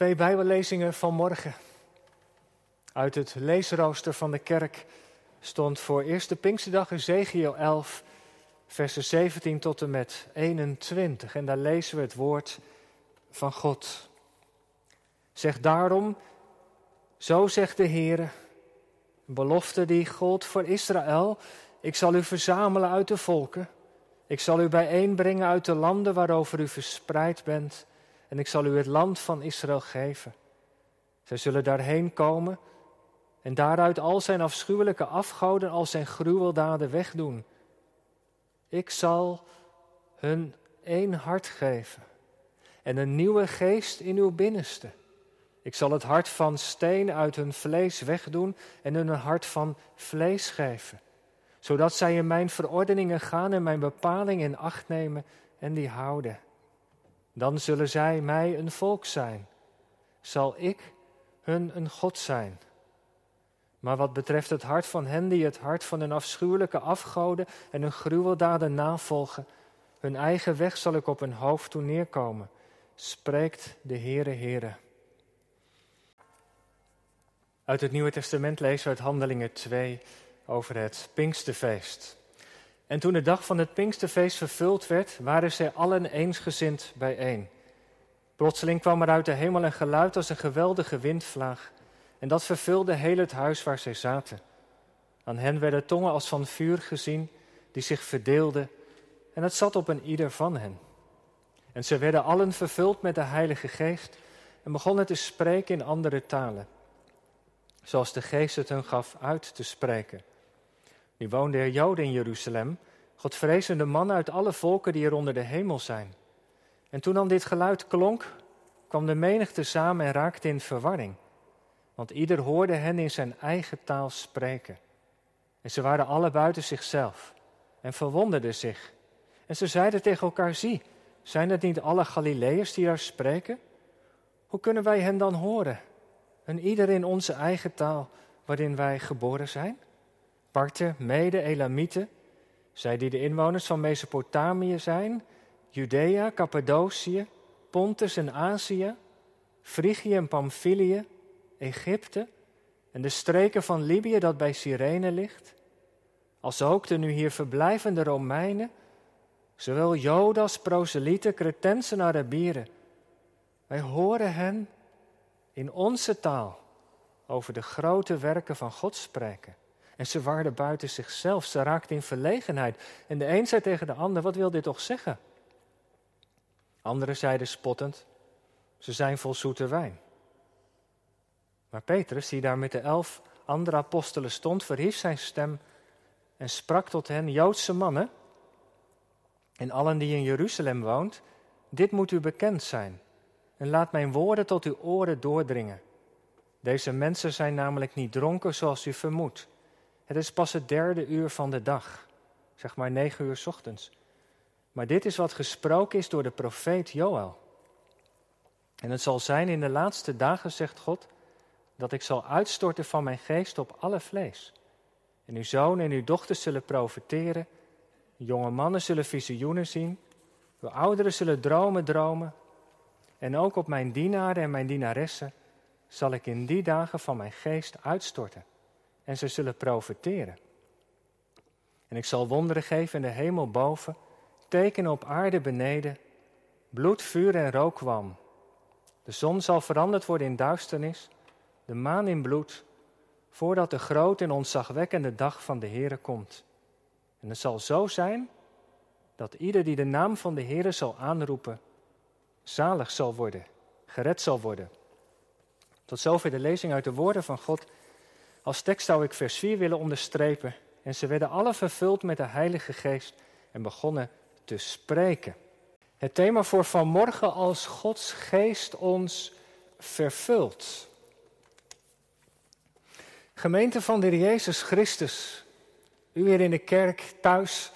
Twee Bijbellezingen van morgen. Uit het leesrooster van de kerk stond voor eerste Pinksterdag Ezekiel 11, versen 17 tot en met 21. En daar lezen we het woord van God. Zeg daarom, zo zegt de Heer, belofte die gold voor Israël. Ik zal u verzamelen uit de volken. Ik zal u bijeenbrengen uit de landen waarover u verspreid bent en ik zal u het land van Israël geven. Zij zullen daarheen komen en daaruit al zijn afschuwelijke afgoden, al zijn gruweldaden wegdoen. Ik zal hun één hart geven en een nieuwe geest in uw binnenste. Ik zal het hart van steen uit hun vlees wegdoen en hun een hart van vlees geven, zodat zij in mijn verordeningen gaan en mijn bepalingen in acht nemen en die houden. Dan zullen zij mij een volk zijn. Zal ik hun een God zijn. Maar wat betreft het hart van hen die het hart van hun afschuwelijke afgoden en hun gruweldaden navolgen, hun eigen weg zal ik op hun hoofd toe neerkomen, spreekt de Heere Heere. Uit het Nieuwe Testament lezen we uit Handelingen 2 over het Pinksterfeest. En toen de dag van het Pinksterfeest vervuld werd, waren zij allen eensgezind bijeen. Plotseling kwam er uit de hemel een geluid als een geweldige windvlaag, en dat vervulde heel het huis waar zij zaten. Aan hen werden tongen als van vuur gezien, die zich verdeelden, en het zat op een ieder van hen. En ze werden allen vervuld met de Heilige Geest en begonnen te spreken in andere talen, zoals de Geest het hun gaf uit te spreken. Nu woonden er Joden in Jeruzalem, Godvrezende mannen uit alle volken die er onder de hemel zijn. En toen dan dit geluid klonk, kwam de menigte samen en raakte in verwarring. Want ieder hoorde hen in zijn eigen taal spreken. En ze waren alle buiten zichzelf en verwonderden zich. En ze zeiden tegen elkaar: Zie, zijn het niet alle Galileërs die daar spreken? Hoe kunnen wij hen dan horen? En ieder in onze eigen taal waarin wij geboren zijn? Parten, Mede, Elamieten, zij die de inwoners van Mesopotamië zijn, Judea, Cappadocië, Pontus en Azië, Frigië en Pamphylië, Egypte en de streken van Libië dat bij Cyrene ligt, als ook de nu hier verblijvende Romeinen, zowel Joden als proselieten, Cretensen en Arabieren. Wij horen hen in onze taal over de grote werken van God spreken. En ze waren buiten zichzelf, ze raakten in verlegenheid. En de een zei tegen de ander, wat wil dit toch zeggen? Anderen zeiden spottend, ze zijn vol zoete wijn. Maar Petrus, die daar met de elf andere apostelen stond, verhief zijn stem en sprak tot hen, Joodse mannen en allen die in Jeruzalem woont, dit moet u bekend zijn en laat mijn woorden tot uw oren doordringen. Deze mensen zijn namelijk niet dronken zoals u vermoedt. Het is pas het derde uur van de dag, zeg maar negen uur ochtends. Maar dit is wat gesproken is door de profeet Joël. En het zal zijn in de laatste dagen, zegt God, dat ik zal uitstorten van mijn geest op alle vlees. En uw zoon en uw dochters zullen profeteren, jonge mannen zullen visioenen zien, uw ouderen zullen dromen dromen. En ook op mijn dienaren en mijn dienaressen zal ik in die dagen van mijn geest uitstorten en ze zullen profiteren. En ik zal wonderen geven in de hemel boven, tekenen op aarde beneden, bloed, vuur en rookwam. De zon zal veranderd worden in duisternis, de maan in bloed, voordat de grote en ontzagwekkende dag van de Heere komt. En het zal zo zijn dat ieder die de naam van de Heere zal aanroepen, zalig zal worden, gered zal worden. Tot zover de lezing uit de woorden van God. Als tekst zou ik vers 4 willen onderstrepen. En ze werden alle vervuld met de Heilige Geest en begonnen te spreken. Het thema voor vanmorgen als Gods Geest ons vervult. Gemeente van de Jezus Christus, u weer in de kerk thuis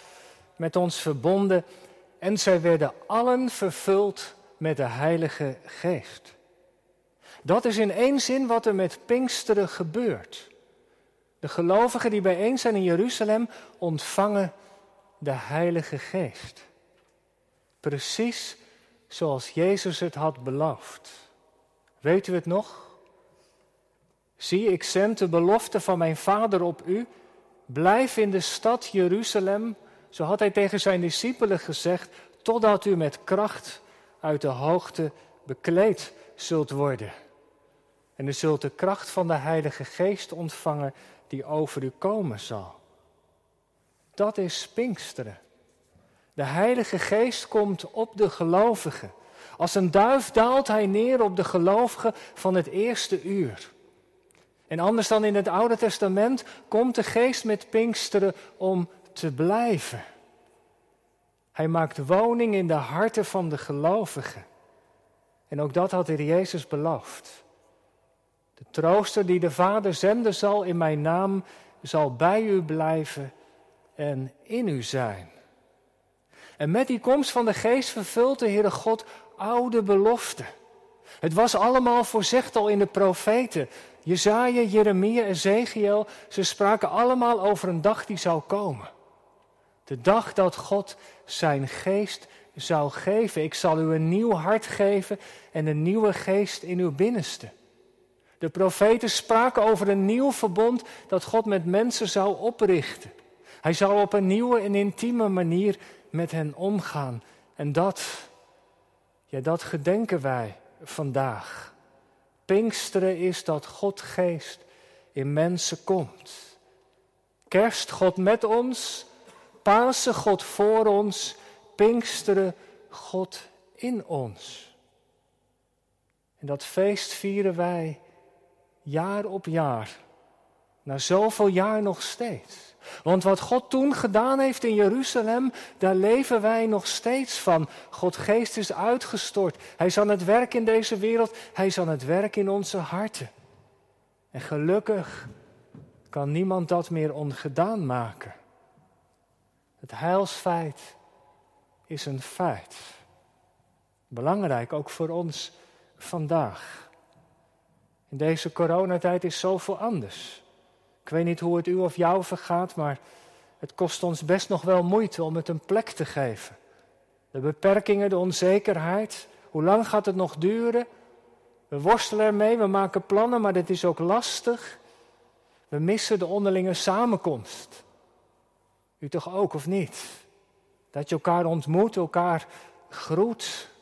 met ons verbonden en zij werden allen vervuld met de Heilige Geest. Dat is in één zin wat er met Pinksteren gebeurt. De gelovigen die bijeen zijn in Jeruzalem ontvangen de Heilige Geest. Precies zoals Jezus het had beloofd. Weet u het nog? Zie, ik zend de belofte van mijn vader op u. Blijf in de stad Jeruzalem, zo had hij tegen zijn discipelen gezegd, totdat u met kracht uit de hoogte bekleed zult worden. En u zult de kracht van de Heilige Geest ontvangen die over u komen zal. Dat is Pinksteren. De Heilige Geest komt op de gelovigen. Als een duif daalt hij neer op de gelovigen van het eerste uur. En anders dan in het Oude Testament komt de Geest met Pinksteren om te blijven. Hij maakt woning in de harten van de gelovigen. En ook dat had de Jezus beloofd. De trooster die de Vader zenden zal in mijn naam, zal bij u blijven en in u zijn. En met die komst van de Geest vervult de Heere God oude beloften. Het was allemaal voorzegd al in de profeten. Jezaja, Jeremia, Ezekiel, ze spraken allemaal over een dag die zou komen. De dag dat God zijn geest zou geven. Ik zal u een nieuw hart geven en een nieuwe geest in uw binnenste. De profeten spraken over een nieuw verbond dat God met mensen zou oprichten. Hij zou op een nieuwe en intieme manier met hen omgaan. En dat, ja, dat gedenken wij vandaag. Pinksteren is dat God geest in mensen komt. Kerst God met ons, Pasen God voor ons, Pinksteren God in ons. En dat feest vieren wij jaar op jaar, na zoveel jaar nog steeds. Want wat God toen gedaan heeft in Jeruzalem, daar leven wij nog steeds van. God geest is uitgestort. Hij is aan het werk in deze wereld. Hij is aan het werk in onze harten. En gelukkig kan niemand dat meer ongedaan maken. Het heilsfeit is een feit. Belangrijk ook voor ons vandaag. Deze coronatijd is zoveel anders. Ik weet niet hoe het u of jou vergaat, maar het kost ons best nog wel moeite om het een plek te geven. De beperkingen, de onzekerheid. Hoe lang gaat het nog duren? We worstelen ermee, we maken plannen, maar het is ook lastig. We missen de onderlinge samenkomst. U toch ook, of niet? Dat je elkaar ontmoet, elkaar groet.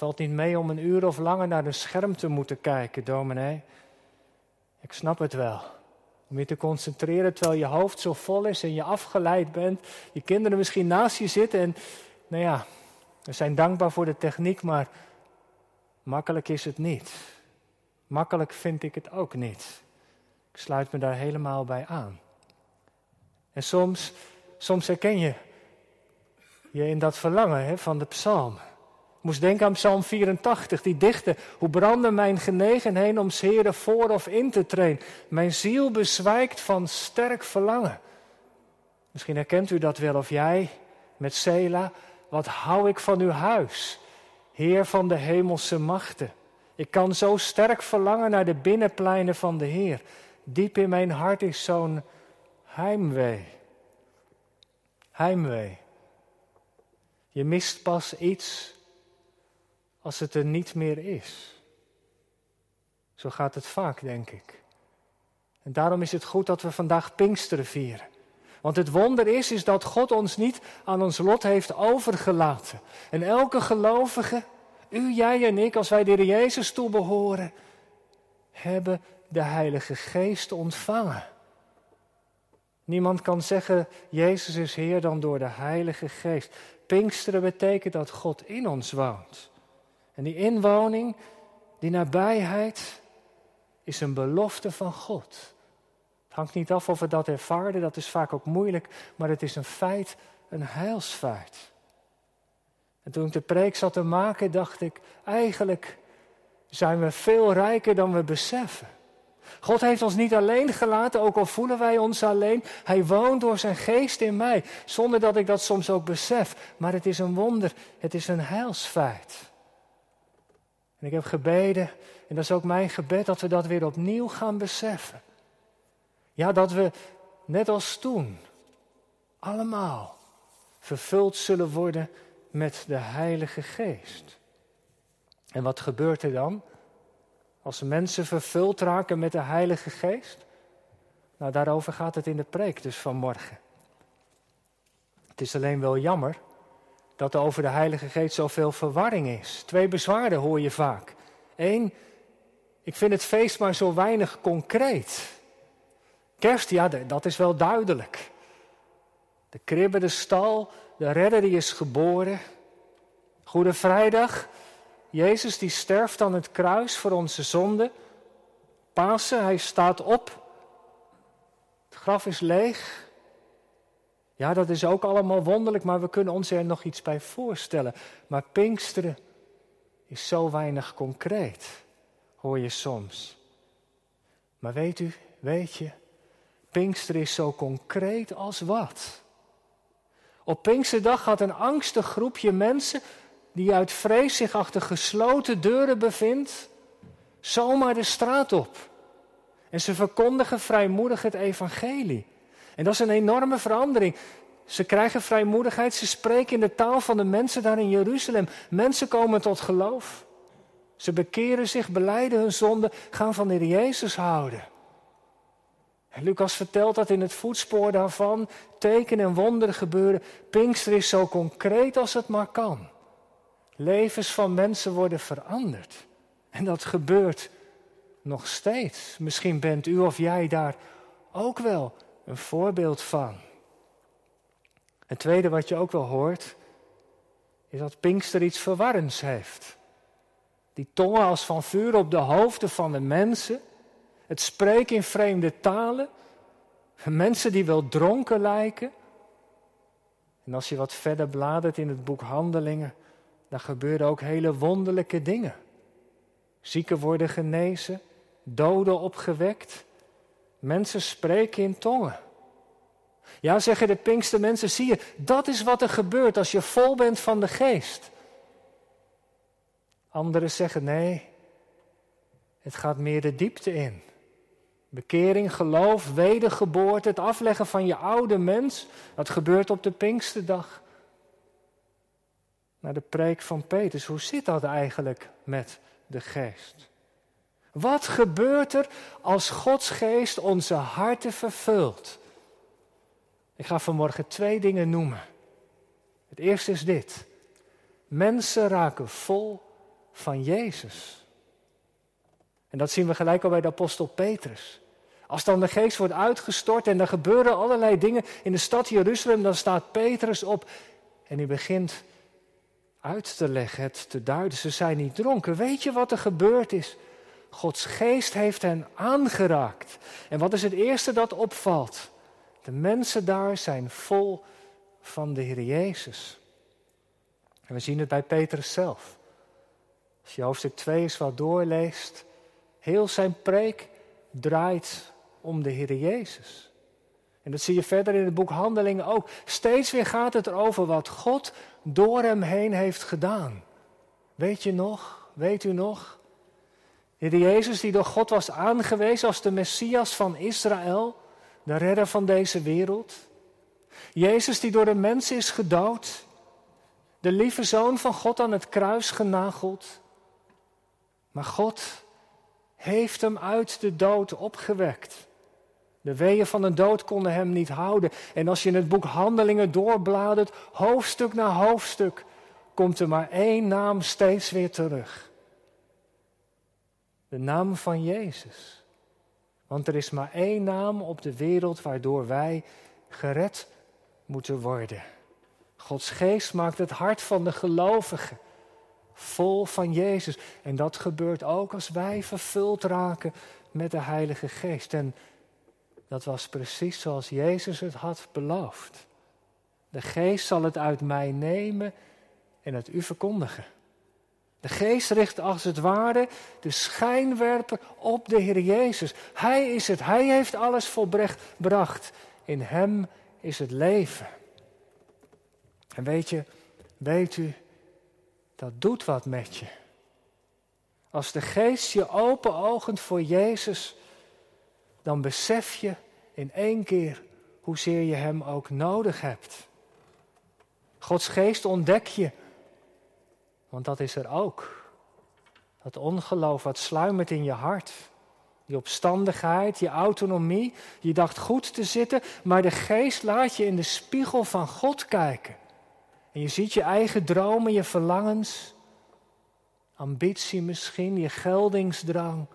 Valt niet mee om een uur of langer naar een scherm te moeten kijken, dominee. Ik snap het wel. Om je te concentreren terwijl je hoofd zo vol is en je afgeleid bent. Je kinderen misschien naast je zitten en, nou ja, we zijn dankbaar voor de techniek, maar makkelijk is het niet. Makkelijk vind ik het ook niet. Ik sluit me daar helemaal bij aan. En soms, soms herken je je in dat verlangen hè, van de psalm moest denken aan Psalm 84, die dichte. Hoe brandde mijn genegenheid om Heren voor of in te trainen. Mijn ziel bezwijkt van sterk verlangen. Misschien herkent u dat wel, of jij met Sela. Wat hou ik van uw huis, Heer van de hemelse machten. Ik kan zo sterk verlangen naar de binnenpleinen van de Heer. Diep in mijn hart is zo'n heimwee. Heimwee. Je mist pas iets als het er niet meer is. Zo gaat het vaak, denk ik. En daarom is het goed dat we vandaag Pinksteren vieren. Want het wonder is, is dat God ons niet aan ons lot heeft overgelaten. En elke gelovige, u, jij en ik, als wij de Heer Jezus toebehoren, hebben de Heilige Geest ontvangen. Niemand kan zeggen, Jezus is Heer dan door de Heilige Geest. Pinksteren betekent dat God in ons woont. En die inwoning, die nabijheid, is een belofte van God. Het hangt niet af of we dat ervaren, dat is vaak ook moeilijk, maar het is een feit, een heilsfeit. En toen ik de preek zat te maken, dacht ik, eigenlijk zijn we veel rijker dan we beseffen. God heeft ons niet alleen gelaten, ook al voelen wij ons alleen. Hij woont door zijn geest in mij, zonder dat ik dat soms ook besef. Maar het is een wonder, het is een heilsfeit. En ik heb gebeden, en dat is ook mijn gebed, dat we dat weer opnieuw gaan beseffen. Ja, dat we, net als toen, allemaal vervuld zullen worden met de Heilige Geest. En wat gebeurt er dan? Als mensen vervuld raken met de Heilige Geest? Nou, daarover gaat het in de preek dus vanmorgen. Het is alleen wel jammer dat er over de Heilige Geest zoveel verwarring is. Twee bezwaren hoor je vaak. Eén, ik vind het feest maar zo weinig concreet. Kerst, ja, dat is wel duidelijk. De kribbe, de stal, de redder die is geboren. Goede Vrijdag, Jezus die sterft aan het kruis voor onze zonde. Pasen, hij staat op. Het graf is leeg. Ja, dat is ook allemaal wonderlijk, maar we kunnen ons er nog iets bij voorstellen. Maar Pinksteren is zo weinig concreet, hoor je soms. Maar weet u, weet je, Pinksteren is zo concreet als wat. Op Pinksterdag gaat een angstig groepje mensen die uit vrees zich achter gesloten deuren bevindt, zomaar de straat op. En ze verkondigen vrijmoedig het evangelie. En dat is een enorme verandering. Ze krijgen vrijmoedigheid, ze spreken in de taal van de mensen daar in Jeruzalem. Mensen komen tot geloof. Ze bekeren zich, beleiden hun zonde, gaan van de Jezus houden. En Lucas vertelt dat in het voetspoor daarvan tekenen en wonderen gebeuren. Pinkster is zo concreet als het maar kan. Levens van mensen worden veranderd. En dat gebeurt nog steeds. Misschien bent u of jij daar ook wel een voorbeeld van. Het tweede wat je ook wel hoort, is dat Pinkster iets verwarrends heeft. Die tongen als van vuur op de hoofden van de mensen, het spreken in vreemde talen, mensen die wel dronken lijken. En als je wat verder bladert in het boek Handelingen, dan gebeuren ook hele wonderlijke dingen. Zieken worden genezen, doden opgewekt, mensen spreken in tongen. Ja, zeggen de Pinkste mensen, zie je, dat is wat er gebeurt als je vol bent van de geest. Anderen zeggen nee, het gaat meer de diepte in. Bekering, geloof, wedergeboorte, het afleggen van je oude mens, dat gebeurt op de Pinksterdag. Naar de preek van Petrus, hoe zit dat eigenlijk met de geest? Wat gebeurt er als Gods geest onze harten vervult? Ik ga vanmorgen twee dingen noemen. Het eerste is dit. Mensen raken vol van Jezus. En dat zien we gelijk al bij de apostel Petrus. Als dan de geest wordt uitgestort en er gebeuren allerlei dingen in de stad Jeruzalem, dan staat Petrus op en hij begint uit te leggen, het te duiden. Ze zijn niet dronken. Weet je wat er gebeurd is? Gods geest heeft hen aangeraakt. En wat is het eerste dat opvalt? De mensen daar zijn vol van de Heer Jezus. En we zien het bij Petrus zelf. Als je hoofdstuk 2 eens wat doorleest, heel zijn preek draait om de Heer Jezus. En dat zie je verder in het boek Handelingen ook. Steeds weer gaat het erover wat God door hem heen heeft gedaan. Weet je nog? Weet u nog? Heer Jezus die door God was aangewezen als de Messias van Israël de redder van deze wereld. Jezus die door de mensen is gedood, de lieve zoon van God aan het kruis genageld. Maar God heeft hem uit de dood opgewekt. De weeën van de dood konden hem niet houden. En als je in het boek Handelingen doorbladert, hoofdstuk na hoofdstuk, komt er maar één naam steeds weer terug. De naam van Jezus. Want er is maar één naam op de wereld waardoor wij gered moeten worden. Gods geest maakt het hart van de gelovigen vol van Jezus. En dat gebeurt ook als wij vervuld raken met de Heilige Geest. En dat was precies zoals Jezus het had beloofd. De Geest zal het uit mij nemen en het u verkondigen. De geest richt als het ware de schijnwerper op de Heer Jezus. Hij is het, Hij heeft alles volbracht. In Hem is het leven. En weet je, weet u, dat doet wat met je. Als de geest je open ogend voor Jezus, dan besef je in één keer hoezeer je Hem ook nodig hebt. Gods geest ontdek je want dat is er ook. Dat ongeloof wat sluimert in je hart. Die opstandigheid, je autonomie. Je dacht goed te zitten, maar de geest laat je in de spiegel van God kijken. En je ziet je eigen dromen, je verlangens, ambitie misschien, je geldingsdrang.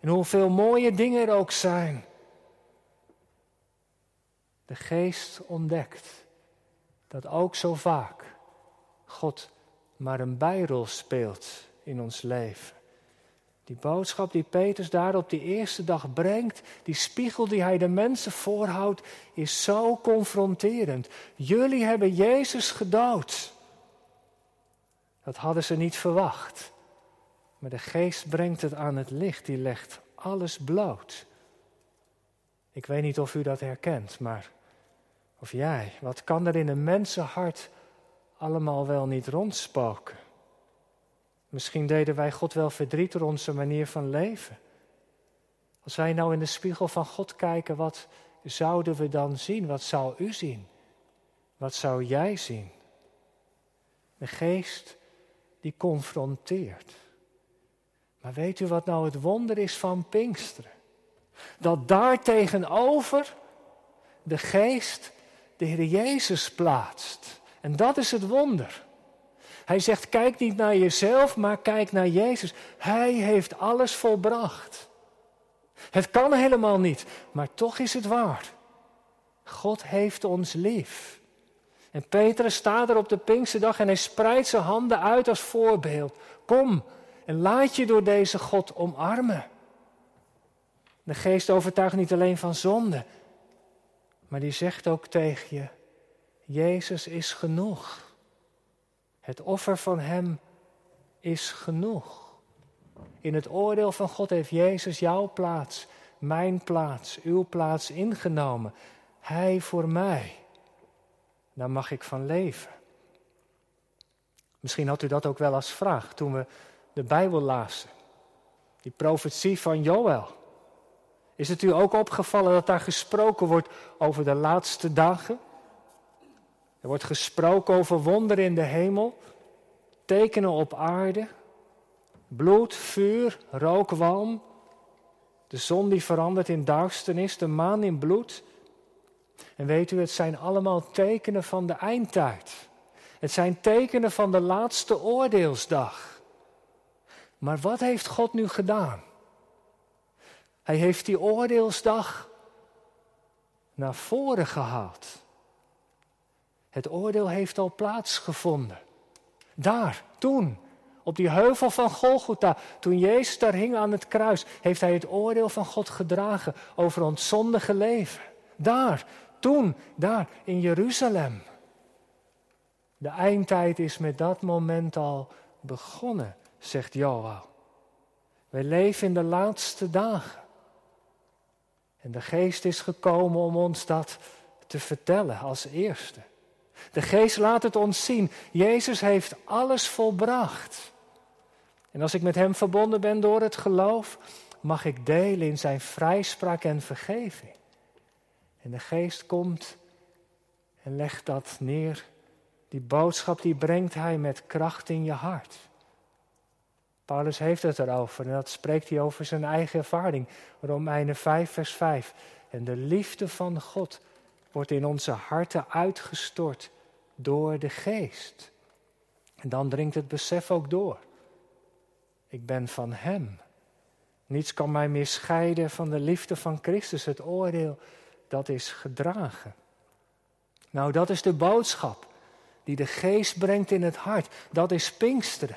En hoeveel mooie dingen er ook zijn. De geest ontdekt dat ook zo vaak God maar een bijrol speelt in ons leven. Die boodschap die Petrus daar op die eerste dag brengt, die spiegel die hij de mensen voorhoudt, is zo confronterend. Jullie hebben Jezus gedood. Dat hadden ze niet verwacht. Maar de geest brengt het aan het licht, die legt alles bloot. Ik weet niet of u dat herkent, maar of jij, wat kan er in een mensenhart allemaal wel niet rondspoken? Misschien deden wij God wel verdriet door onze manier van leven. Als wij nou in de spiegel van God kijken, wat zouden we dan zien? Wat zou u zien? Wat zou jij zien? De geest die confronteert. Maar weet u wat nou het wonder is van Pinksteren? Dat daar tegenover de geest de Heer Jezus plaatst. En dat is het wonder. Hij zegt, kijk niet naar jezelf, maar kijk naar Jezus. Hij heeft alles volbracht. Het kan helemaal niet, maar toch is het waar. God heeft ons lief. En Petrus staat er op de Pinksterdag en hij spreidt zijn handen uit als voorbeeld. Kom en laat je door deze God omarmen. De geest overtuigt niet alleen van zonde, maar die zegt ook tegen je, Jezus is genoeg. Het offer van Hem is genoeg. In het oordeel van God heeft Jezus jouw plaats, mijn plaats, uw plaats ingenomen. Hij voor mij. Daar mag ik van leven. Misschien had u dat ook wel als vraag toen we de Bijbel lazen. Die profetie van Joël. Is het u ook opgevallen dat daar gesproken wordt over de laatste dagen? Er wordt gesproken over wonderen in de hemel, tekenen op aarde, bloed, vuur, rookwalm, de zon die verandert in duisternis, de maan in bloed. En weet u, het zijn allemaal tekenen van de eindtijd. Het zijn tekenen van de laatste oordeelsdag. Maar wat heeft God nu gedaan? Hij heeft die oordeelsdag naar voren gehaald. Het oordeel heeft al plaatsgevonden. Daar, toen, op die heuvel van Golgotha, toen Jezus daar hing aan het kruis, heeft hij het oordeel van God gedragen over ons zondige leven. Daar, toen, daar, in Jeruzalem. De eindtijd is met dat moment al begonnen, zegt Joel. Wij leven in de laatste dagen. En de geest is gekomen om ons dat te vertellen als eerste. De geest laat het ons zien. Jezus heeft alles volbracht. En als ik met Hem verbonden ben door het geloof, mag ik delen in Zijn vrijspraak en vergeving. En de geest komt en legt dat neer. Die boodschap die brengt Hij met kracht in je hart. Paulus heeft het erover en dat spreekt hij over zijn eigen ervaring. Romeinen 5, vers 5. En de liefde van God wordt in onze harten uitgestort door de geest. En dan dringt het besef ook door. Ik ben van Hem. Niets kan mij meer scheiden van de liefde van Christus. Het oordeel, dat is gedragen. Nou, dat is de boodschap die de geest brengt in het hart. Dat is Pinksteren.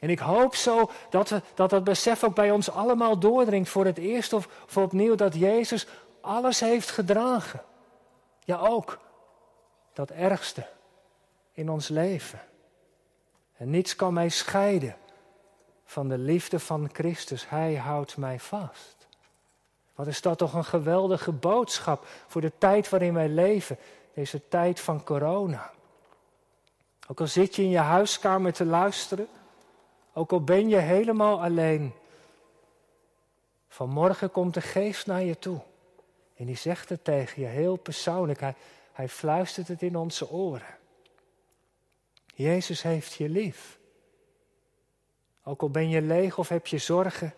En ik hoop zo dat, we, dat dat besef ook bij ons allemaal doordringt voor het eerst of voor opnieuw dat Jezus alles heeft gedragen. Ja, ook dat ergste in ons leven. En niets kan mij scheiden van de liefde van Christus. Hij houdt mij vast. Wat is dat toch een geweldige boodschap voor de tijd waarin wij leven, deze tijd van corona. Ook al zit je in je huiskamer te luisteren, ook al ben je helemaal alleen. Vanmorgen komt de geest naar je toe. En die zegt het tegen je heel persoonlijk. Hij, hij fluistert het in onze oren. Jezus heeft je lief. Ook al ben je leeg of heb je zorgen.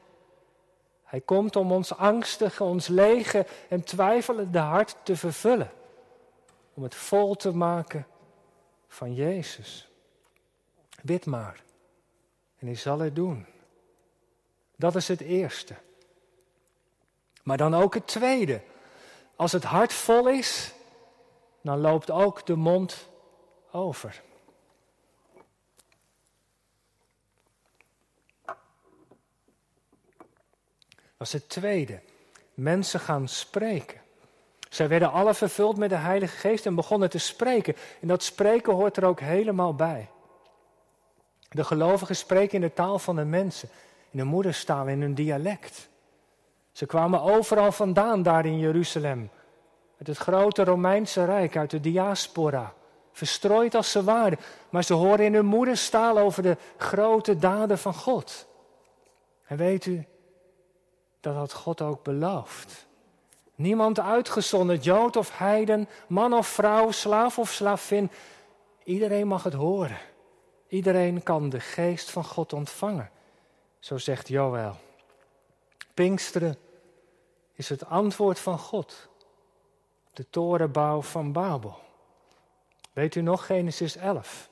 Hij komt om ons angstige, ons lege en twijfelende hart te vervullen. Om het vol te maken van Jezus. Bid maar. En hij zal het doen. Dat is het eerste. Maar dan ook het tweede. Als het hart vol is, dan loopt ook de mond over. Dat is het tweede. Mensen gaan spreken. Zij werden alle vervuld met de Heilige Geest en begonnen te spreken. En dat spreken hoort er ook helemaal bij. De gelovigen spreken in de taal van de mensen, in de moederstaal, in hun dialect. Ze kwamen overal vandaan daar in Jeruzalem. Uit het grote Romeinse Rijk, uit de diaspora. Verstrooid als ze waren. Maar ze horen in hun moederstaal over de grote daden van God. En weet u, dat had God ook beloofd. Niemand uitgezonderd, Jood of Heiden, man of vrouw, slaaf of slavin. Iedereen mag het horen. Iedereen kan de geest van God ontvangen. Zo zegt Joël. Pinksteren is het antwoord van God. De torenbouw van Babel. Weet u nog, Genesis 11?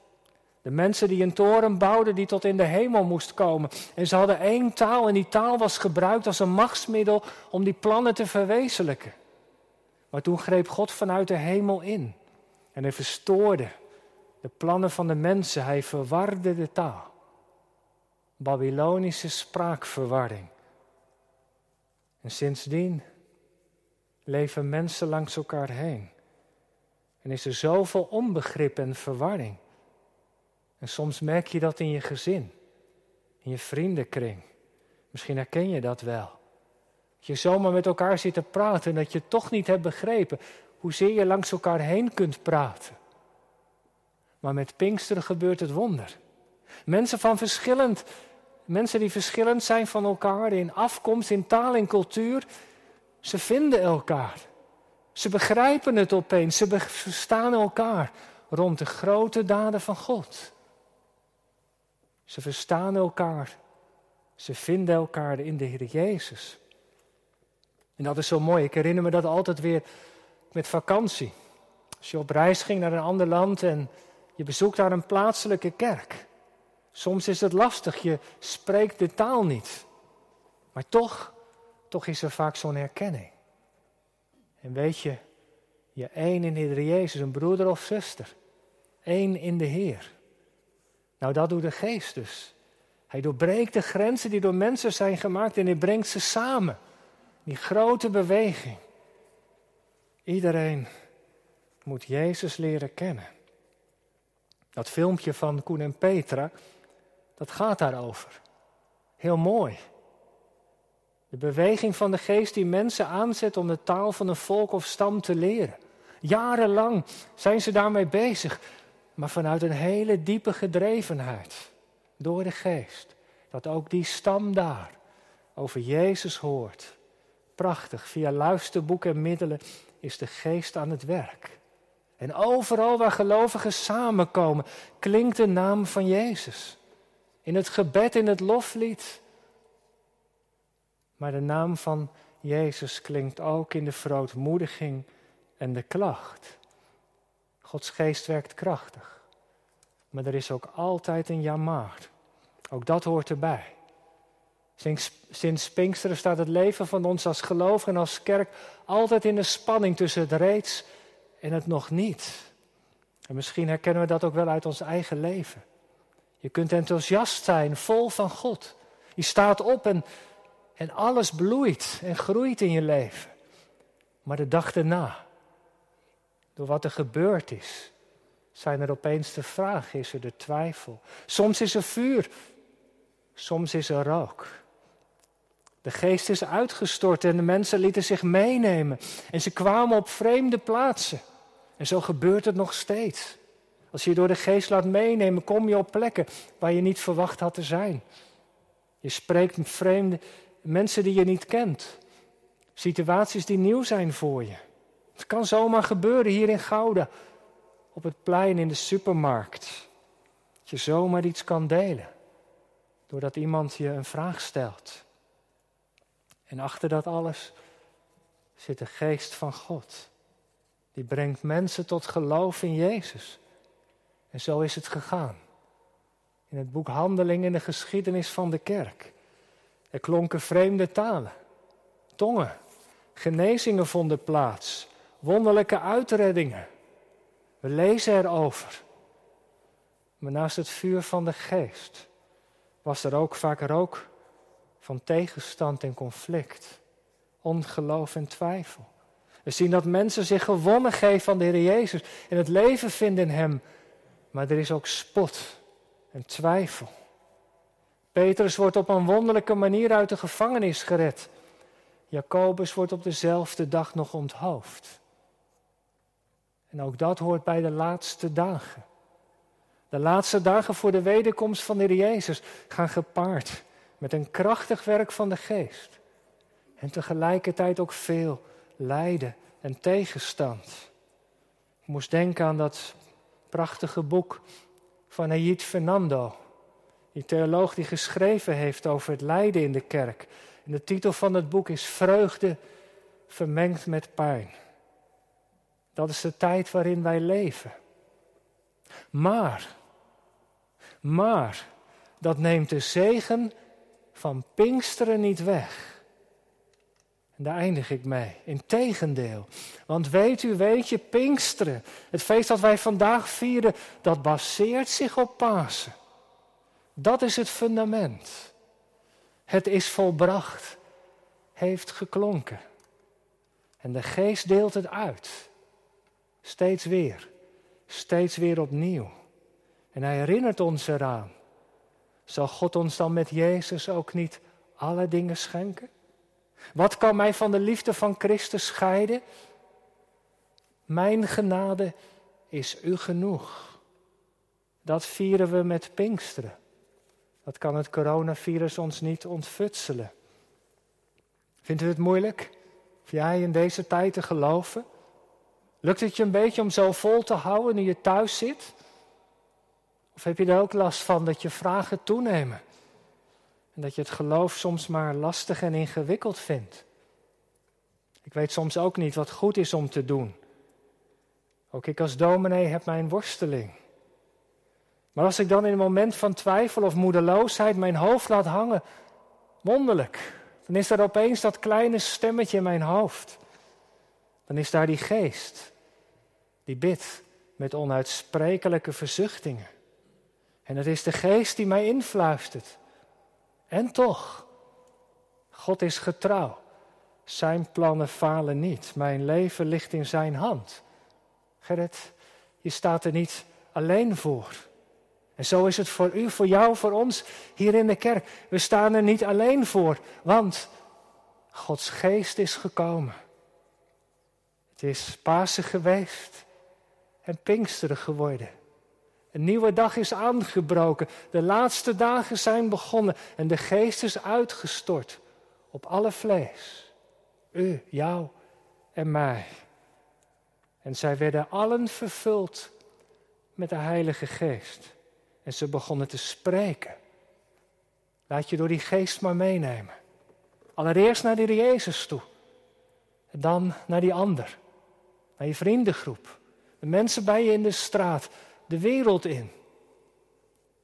De mensen die een toren bouwden die tot in de hemel moest komen. En ze hadden één taal en die taal was gebruikt als een machtsmiddel om die plannen te verwezenlijken. Maar toen greep God vanuit de hemel in en hij verstoorde de plannen van de mensen. Hij verwarde de taal. Babylonische spraakverwarring. En sindsdien leven mensen langs elkaar heen. En is er zoveel onbegrip en verwarring. En soms merk je dat in je gezin, in je vriendenkring. Misschien herken je dat wel. Dat je zomaar met elkaar zit te praten en dat je toch niet hebt begrepen hoezeer je langs elkaar heen kunt praten. Maar met Pinksteren gebeurt het wonder. Mensen van verschillend, mensen die verschillend zijn van elkaar in afkomst, in taal en cultuur, ze vinden elkaar. Ze begrijpen het opeens, ze verstaan elkaar rond de grote daden van God. Ze verstaan elkaar. Ze vinden elkaar in de Heer Jezus. En dat is zo mooi. Ik herinner me dat altijd weer met vakantie. Als je op reis ging naar een ander land en je bezoekt daar een plaatselijke kerk. Soms is het lastig, je spreekt de taal niet. Maar toch, toch is er vaak zo'n herkenning. En weet je, je één in de Heer Jezus, een broeder of zuster. één in de Heer. Nou, dat doet de geest dus. Hij doorbreekt de grenzen die door mensen zijn gemaakt en hij brengt ze samen. Die grote beweging. Iedereen moet Jezus leren kennen. Dat filmpje van Koen en Petra, dat gaat daarover. Heel mooi. De beweging van de geest die mensen aanzet om de taal van een volk of stam te leren. Jarenlang zijn ze daarmee bezig maar vanuit een hele diepe gedrevenheid door de geest. Dat ook die stam daar over Jezus hoort. Prachtig, via luisterboeken en middelen is de geest aan het werk. En overal waar gelovigen samenkomen, klinkt de naam van Jezus. In het gebed, in het loflied. Maar de naam van Jezus klinkt ook in de verootmoediging en de klacht. Gods geest werkt krachtig. Maar er is ook altijd een jamaar. Ook dat hoort erbij. Sinds, sinds Pinksteren staat het leven van ons als geloof en als kerk altijd in de spanning tussen het reeds en het nog niet. En misschien herkennen we dat ook wel uit ons eigen leven. Je kunt enthousiast zijn, vol van God. Je staat op en, en alles bloeit en groeit in je leven. Maar de dag erna, door wat er gebeurd is, zijn er opeens de vragen, is er de twijfel. Soms is er vuur, soms is er rook. De geest is uitgestort en de mensen lieten zich meenemen. En ze kwamen op vreemde plaatsen. En zo gebeurt het nog steeds. Als je je door de geest laat meenemen, kom je op plekken waar je niet verwacht had te zijn. Je spreekt met vreemde mensen die je niet kent. Situaties die nieuw zijn voor je. Het kan zomaar gebeuren hier in Gouda, op het plein in de supermarkt. Dat je zomaar iets kan delen. Doordat iemand je een vraag stelt. En achter dat alles zit de geest van God. Die brengt mensen tot geloof in Jezus. En zo is het gegaan. In het boek Handeling in de geschiedenis van de kerk. Er klonken vreemde talen, tongen, genezingen vonden plaats, wonderlijke uitreddingen. We lezen erover. Maar naast het vuur van de geest was er ook vaak rook van tegenstand en conflict, ongeloof en twijfel. We zien dat mensen zich gewonnen geven aan de Heer Jezus en het leven vinden in Hem. Maar er is ook spot en twijfel. Petrus wordt op een wonderlijke manier uit de gevangenis gered. Jacobus wordt op dezelfde dag nog onthoofd. En ook dat hoort bij de laatste dagen. De laatste dagen voor de wederkomst van de Heer Jezus gaan gepaard met een krachtig werk van de geest. En tegelijkertijd ook veel lijden en tegenstand. Ik moest denken aan dat prachtige boek van Hayit Fernando. Die theoloog die geschreven heeft over het lijden in de kerk. En de titel van het boek is Vreugde vermengd met pijn. Dat is de tijd waarin wij leven. Maar, maar, dat neemt de zegen van Pinksteren niet weg. En daar eindig ik mee. Integendeel. Want weet u, weet je, Pinksteren, het feest dat wij vandaag vieren, dat baseert zich op Pasen. Dat is het fundament. Het is volbracht, heeft geklonken. En de geest deelt het uit. Steeds weer, steeds weer opnieuw. En hij herinnert ons eraan. Zal God ons dan met Jezus ook niet alle dingen schenken? Wat kan mij van de liefde van Christus scheiden? Mijn genade is u genoeg. Dat vieren we met Pinksteren. Dat kan het coronavirus ons niet ontfutselen. Vindt u het moeilijk? Of jij in deze tijd te geloven? Lukt het je een beetje om zo vol te houden nu je thuis zit? Of heb je er ook last van dat je vragen toenemen? Dat je het geloof soms maar lastig en ingewikkeld vindt? Ik weet soms ook niet wat goed is om te doen. Ook ik als dominee heb mijn worsteling. Maar als ik dan in een moment van twijfel of moedeloosheid mijn hoofd laat hangen, wonderlijk, dan is er opeens dat kleine stemmetje in mijn hoofd. Dan is daar die geest, die bidt met onuitsprekelijke verzuchtingen. En het is de geest die mij influistert. En toch, God is getrouw. Zijn plannen falen niet. Mijn leven ligt in zijn hand. Gerrit, je staat er niet alleen voor. En zo is het voor u, voor jou, voor ons hier in de kerk. We staan er niet alleen voor, want Gods geest is gekomen. Het is Pasen geweest en Pinksteren geworden. Een nieuwe dag is aangebroken. De laatste dagen zijn begonnen en de geest is uitgestort op alle vlees. U, jou en mij. En zij werden allen vervuld met de Heilige Geest. En ze begonnen te spreken. Laat je door die geest maar meenemen. Allereerst naar die Jezus toe. En dan naar die ander. Naar je vriendengroep. De mensen bij je in de straat. De wereld in.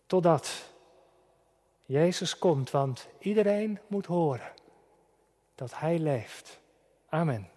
Totdat Jezus komt, want iedereen moet horen dat Hij leeft. Amen.